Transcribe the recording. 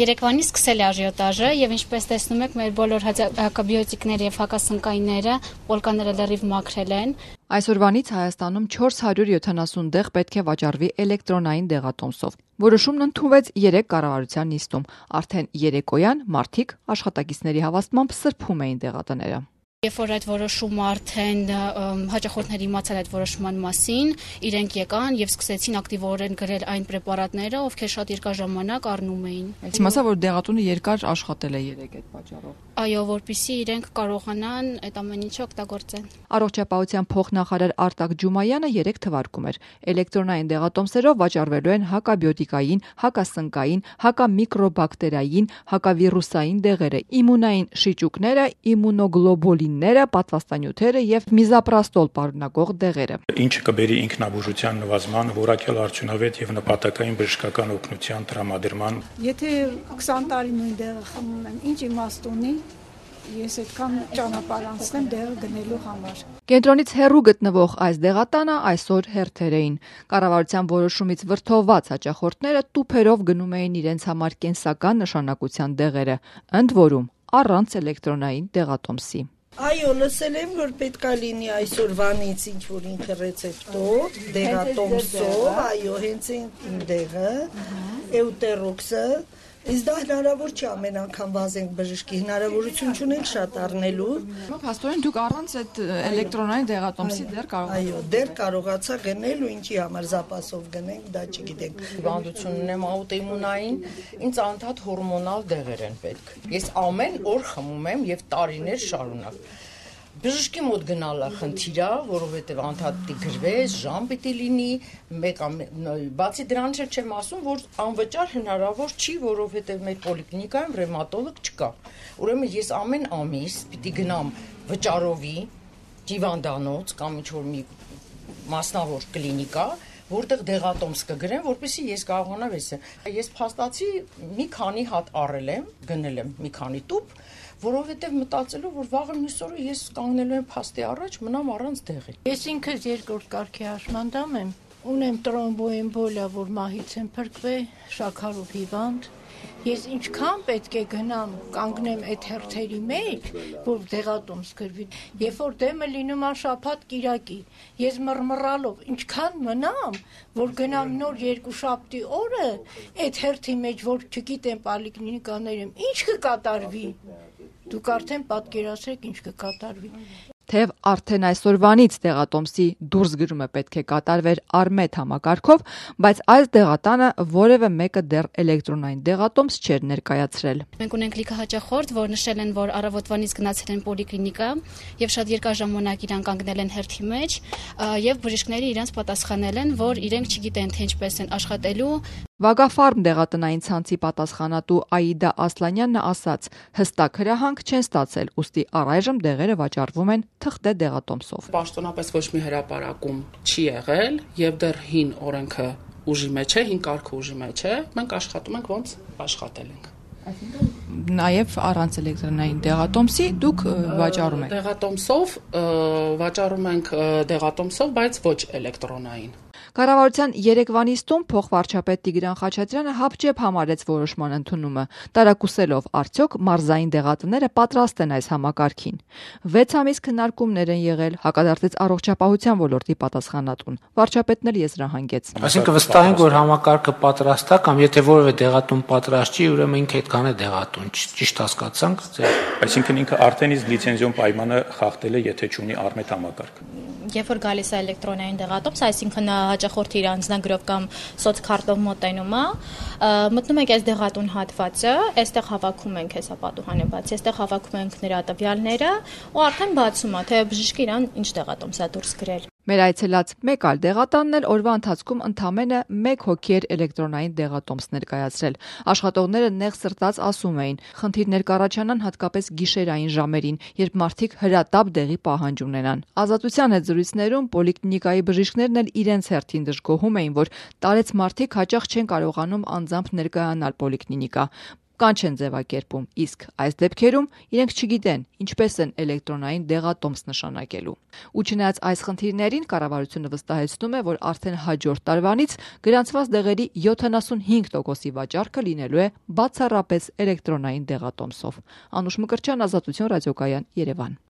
Երեկվանից սկսել է աժիոտաժը եւ ինչպես տեսնում եք մեր բոլոր հակաբիոտիկները եւ հակասնկայինները պոլկաները լրիվ մաքրել են։ Այսօրվանից Հայաստանում 470 դեղ պետք է վաճառվի էլեկտրոնային դեղատոմսով։ Որոշումն ընդունվեց 3 կառավարության նիստում։ Արդեն երեկոյան մարդիկ աշխատակիցների հավաստմամբ սրբում էին դեղատները։ Երբ որ այդ որոշումը արդեն հաճախորդները իմացան այդ որոշման մասին, իրենք եկան եւ սկսեցին ակտիվորեն գրել այն պրեպարատները, ովքեր շատ երկար ժամանակ առնում էին։ Այս իմացա որ դեղատունը երկար աշխատել է երեք այդ պատճառով։ Այո, որpիսի իրենք կարողանան այդ ամեն ինչը օգտագործեն։ Առողջապահության փոխնախարար Արտակ Ջումայանը 3 թվարկում էր։ Էլեկտրոնային դեղատոմսերով վաճառվելու են հակաբիոտիկային, հակասնկային, հակամիկրոբակտերային, հակավիրուսային դեղերը, իմունային շիճուկները, իմունոգլոբուլինները, պատվաստանյութերը եւ միզապրաստոլ պարունակող դեղերը։ Ինչը կբերի ինքնաբուժության նվազման, որակյալ արդյունավետ եւ նպատակային բժշկական օգնության տրամադրման։ Եթե 20 տարի նույն դեղը խմում եմ, ինչ իմաստ ունի ես այդքան ճանապարհ անցնեմ դեղը գնելու համար։ Կենտրոնից հեռու գտնվող այս դեղատանը այսօր հերթեր էին։ Կառավարության որոշումից վրթովված հաճախորդները տուփերով գնում էին իրենց համար կենսական նշանակության դեղերը, ընդ որում առանց էլեկտրոնային դեղատոմսի։ Այո, լսել եմ, որ պետքա լինի այսօրվանից ինչ որ ինքը ռեցեպտոր, դեղատոմսով, այո, հենց այն դեղը, էուտերոքսը, Իսկ դա հնարավոր չէ ամեն անգամ վազենք բժշկի հնարավորություն չունենք շատ առնելու։ Փաստորեն դուք առանց այդ էլեկտրոնային դեղատոմսի դեռ կարող Այո, դեռ կարողացա գնել ու ինչի համար զապասով գնենք, դա չգիտենք։ Հիվանդություն ունեմ աուտոիմունային, ինձ անդադ հորմոնալ դեղեր են պետք։ Ես ամեն օր խմում եմ եւ տարիներ շարունակ բժշկի մոտ գնալը խնդիր է, որովհետև անդադի գրվես, ժամ պիտի լինի, մեկ բացի դրանից չեմ ասում, որ անվճար հնարավոր չի, որովհետև մեր պոլիկլինիկայում ռևմատոլոգ չկա։ Ուրեմն ես ամեն ամիս պիտի գնամ վճարովի դիվանդանոց կամ ինչ որ մի մասնավոր կլինիկա, որտեղ դեղատոմս կգրեն, որպեսզի ես կարողանամ էսը։ Ես փաստացի մի քանի հատ առել եմ, գնել եմ մի քանի տուփ, որովհետև մտածելով որ վաղը մյուս օրը ես կանգնելու եմ փաստի առաջ, մնամ առանց դեղի։ Ես ինքս երկրորդ կարգի հաշմանդամ եմ, ունեմ տրոմբոեմբոլիա, որ մահից եմ փրկվել, շաքարով հիվանդ, Ես ինչքան պետք է գնամ, կանգնեմ այդ հերթերի մեջ, որ դեղատոմս գրվի։ Երբ որ դեմը լինում է շափատ կիրակի, ես մռմռալով ինչքան մնամ, որ գնամ նոր երկու շաբթի օրը այդ հերթի մեջ, որ չգիտեմ պոլիկլինիկաներում ինչ կկատարվի։ Դուք արդեն պատկերացրեք ինչ կկատարվի թեև արդեն այսօրվանից դեղատոմսի դուրս գրումը պետք է կատարվեր արմետ համակարգով, բայց այս դեղատանը որևէ մեկը դեռ էլեկտրոնային դեղատոմս չէր ներկայացրել։ Մենք ունենք լիքը հաճախորդ, որ նշել են, որ առավոտվանից գնացել են պոլիկլինիկա եւ շատ երկար ժամանակ իրան կանգնել են հերթի մեջ եւ բժիշկները իրենց պատասխանել են, որ իրենք չգիտեն թե ինչպես են աշխատելու Վագաֆարմ դեղատնային ցանցի պատասխանատու Աիդա Ասլանյանն ասաց. հստակ հրահանգ չեն ստացել, ուստի առայժմ դեղերը վաճառվում են թղթե դեղատոմսով։ Պաշտոնապես ոչ մի հրաապարակում չի եղել եւ դեռ հին օրենքը ուժի մեջ է, հին կարգը ուժի մեջ է։ Մենք աշխատում ենք ոնց աշխատել ենք։ Նաև առանց էլեկտրոնային դեղատոմսի դուք վաճառում եք։ Դեղատոմսով վաճառում ենք դեղատոմսով, բայց ոչ էլեկտրոնային։ Կառավարության երեկվա նիստում փոխվարչապետ Տիգրան Խաչատրյանը հապճեպ համարեց որոշման ընդունումը, տարակուսելով արդյոք մարզային դեղատները պատրաստ են այս համակարգին։ 6 ամիս քննարկումներ են եղել, հակադարձեց առողջապահության ոլորտի պատասխանատուն։ Վարչապետն էլ եզրահանգեց։ Այսինքն վստահ ենք, որ համակարգը պատրաստ է կամ եթե որևէ դեղատուն պատրաստ չի, ուրեմն ինքը այդքան է դեղատուն, ճիշտ հասկացանք։ Այսինքն ինքը արդեն իսկ լիցենզիոն պայմանը խախտել է, եթե չունի արմետ համակարգ երբ որ գալիս է էլեկտրոնային դեղատոմս, այսինքն հաճախորդի իր անձնագրով կամ սոցքարտով մոտենում է, մտնում եք այս դեղատուն հատվածը, այստեղ հավաքում ենք հեսա պատուհանը բացի, այստեղ հավաքում ենք նրա տվյալները ու արդեն բացում է, թե բժիշկը իրան ինչ դեղատոմս է դուրս գրել։ Մեր այցելած մեկ այլ դեղատանն էլ օրվա ընթացքում ընդամենը 1 հոգի էր էլեկտրոնային դեղատոմս ներկայացրել։ Աշխատողները նեղ սրտած ասում էին, խնդիրներ կառաջանան հատկապես գիշերային ժամերին, երբ մարդիկ հրատապ դեղի պահանջ ունենան։ Ազատության հետ զրույցներում պոլիկլինիկայի բժիշկներն էլ իրենց հերթին դժգոհում էին, որ տարեց մարդիկ հաճախ չեն կարողանում անձամբ ներկայանալ պոլիկլինիկա կանչ են ձևակերպում, իսկ այս դեպքերում իրենք չգիտեն ինչպես են էլեկտրոնային դեղատոմս նշանակելու։ Ու չնայած այս խնդիրներին կառավարությունը վստահեցնում է, որ արդեն հաջորդ տարվանից գրանցված դեղերի 75%-ի վաճառքը լինելու է բացառապես էլեկտրոնային դեղատոմսով։ Անուշ Մկրտչյան, Ազատություն ռադիոկայան, Երևան։